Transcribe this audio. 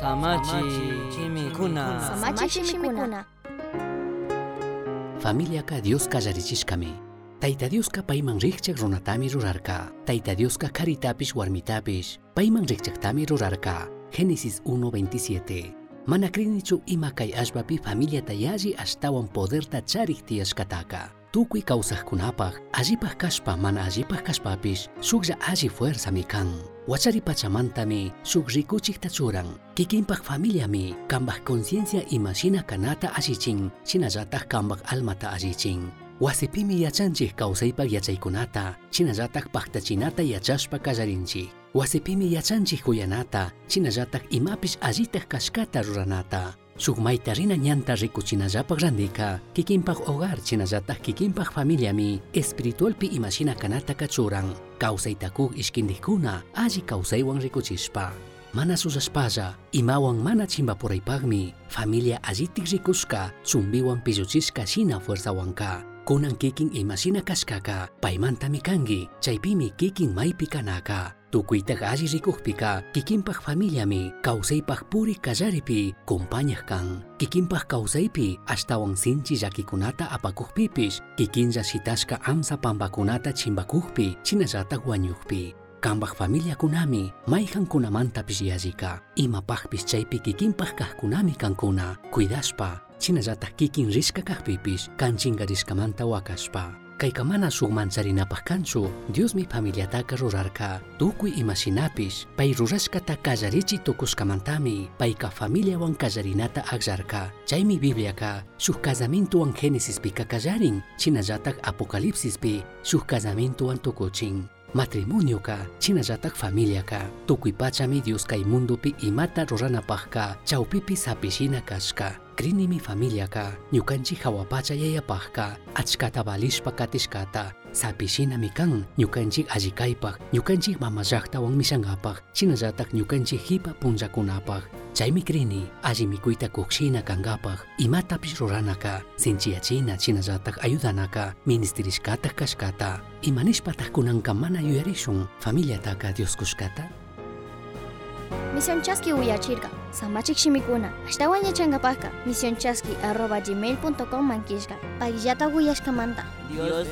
Samachi chimikuna. Samachi shimikuna. Familiaka Dios kallarichishkami. Tayta Dioska payman rikchak runatami rurarka. Tayta Dioska karitapish warmitapish payman rikchaktami rurarka. Génesis 1:27. Mana krinichu ima kay ashbapi familiata yalli ashtawan poderta charik tiyashkataka. Tukuy kawsaqkunapaq allipaq kashpa mana allipaq kashpapish shuklla alli fuerzami kan. Wachari pachamantami shuk rikuchikta churan. Kikinpaq familiami kambaq conciencia ima shina kanata allichin shinallataq kambaq almata allichin. Wasipimi yachanchik kawsaypaq yachaykunata shinallataq paqtachinata yachashpa kallarinchik. Wasipimi yachanchik kuyanata shinallataq imapish allitaq kashkata ruranata. Shuk mayta rina ñanta rikuchinallapaq randika, kikinpaq hogar chinallataq kikinpaq familiami espiritualpi imashina kanata kachuran, kawsaytakuk ishkindikuna alli kawsaywan rikuchishpa. Mana susashpalla, imawan mana chimbapuraypaqmi, familia allitik rikushka, chumbiwan pilluchishka shina fuerzawanka. kunang kiking e pai mantami kanggi, kangi chaypimi kikin maypi kanaka tukuytaj alli rikukpika kikinpaj familiami pah puri pi, asta kan kikinpaj sinci jaki kunata llakikunata apakujpipish kikinja sitaska amsa pampakunata chimbakujpi chinallataj ima pah pis mayjankunamantapish piki imapajpish kah kunami kang kuna, kuidaspa, chinallataq kikin rishka kaqpipish kanchingarishkamanta wakashpa. Kayka mana sugmancharinapaq kanchu, Diosmi familiataka rurarka, tukuy imashinapish, pay rurashkata kallarichi tukushkamantami, payka familiawan kallarinata agllarka. Chaymi Bibliaka, shuk casamentuwan Genesispika kallarin, chinallataq Apocalipsispi, shuk casamentuwan tukuchin. Matrimonioka, chinallataq familiaka, tukuy pachami Dios kay mundupi imata ruranapaqka, chawpipi sapishina kashka. Κρίνει φαμίλιακα, νιουκάντσι χαουαπάτσα για ιαπάχκα, ατσκάτα βαλίσπακα τισκάτα, sa pisina mikan ñukanchik allikaypaq ñukanchik mama llaqtawan misanqapaq chinallatak ñukanchik hipa punllakunapaq chaymi rini alli mikuyta kuksina kanqapaq imatapis ruranaka sinchiyachina chinallatak ayudanaka ministeriskata kashkata. Imanishpataq kunanka mana yuyarishun familiataka dioskushkata kushkata? Misionchaski uyachirka. Samachik shimikuna. Ashtawan yachangapaka. Misionchaski arroba gmail.com mankishka. Pagillata uyashkamanta. Dios.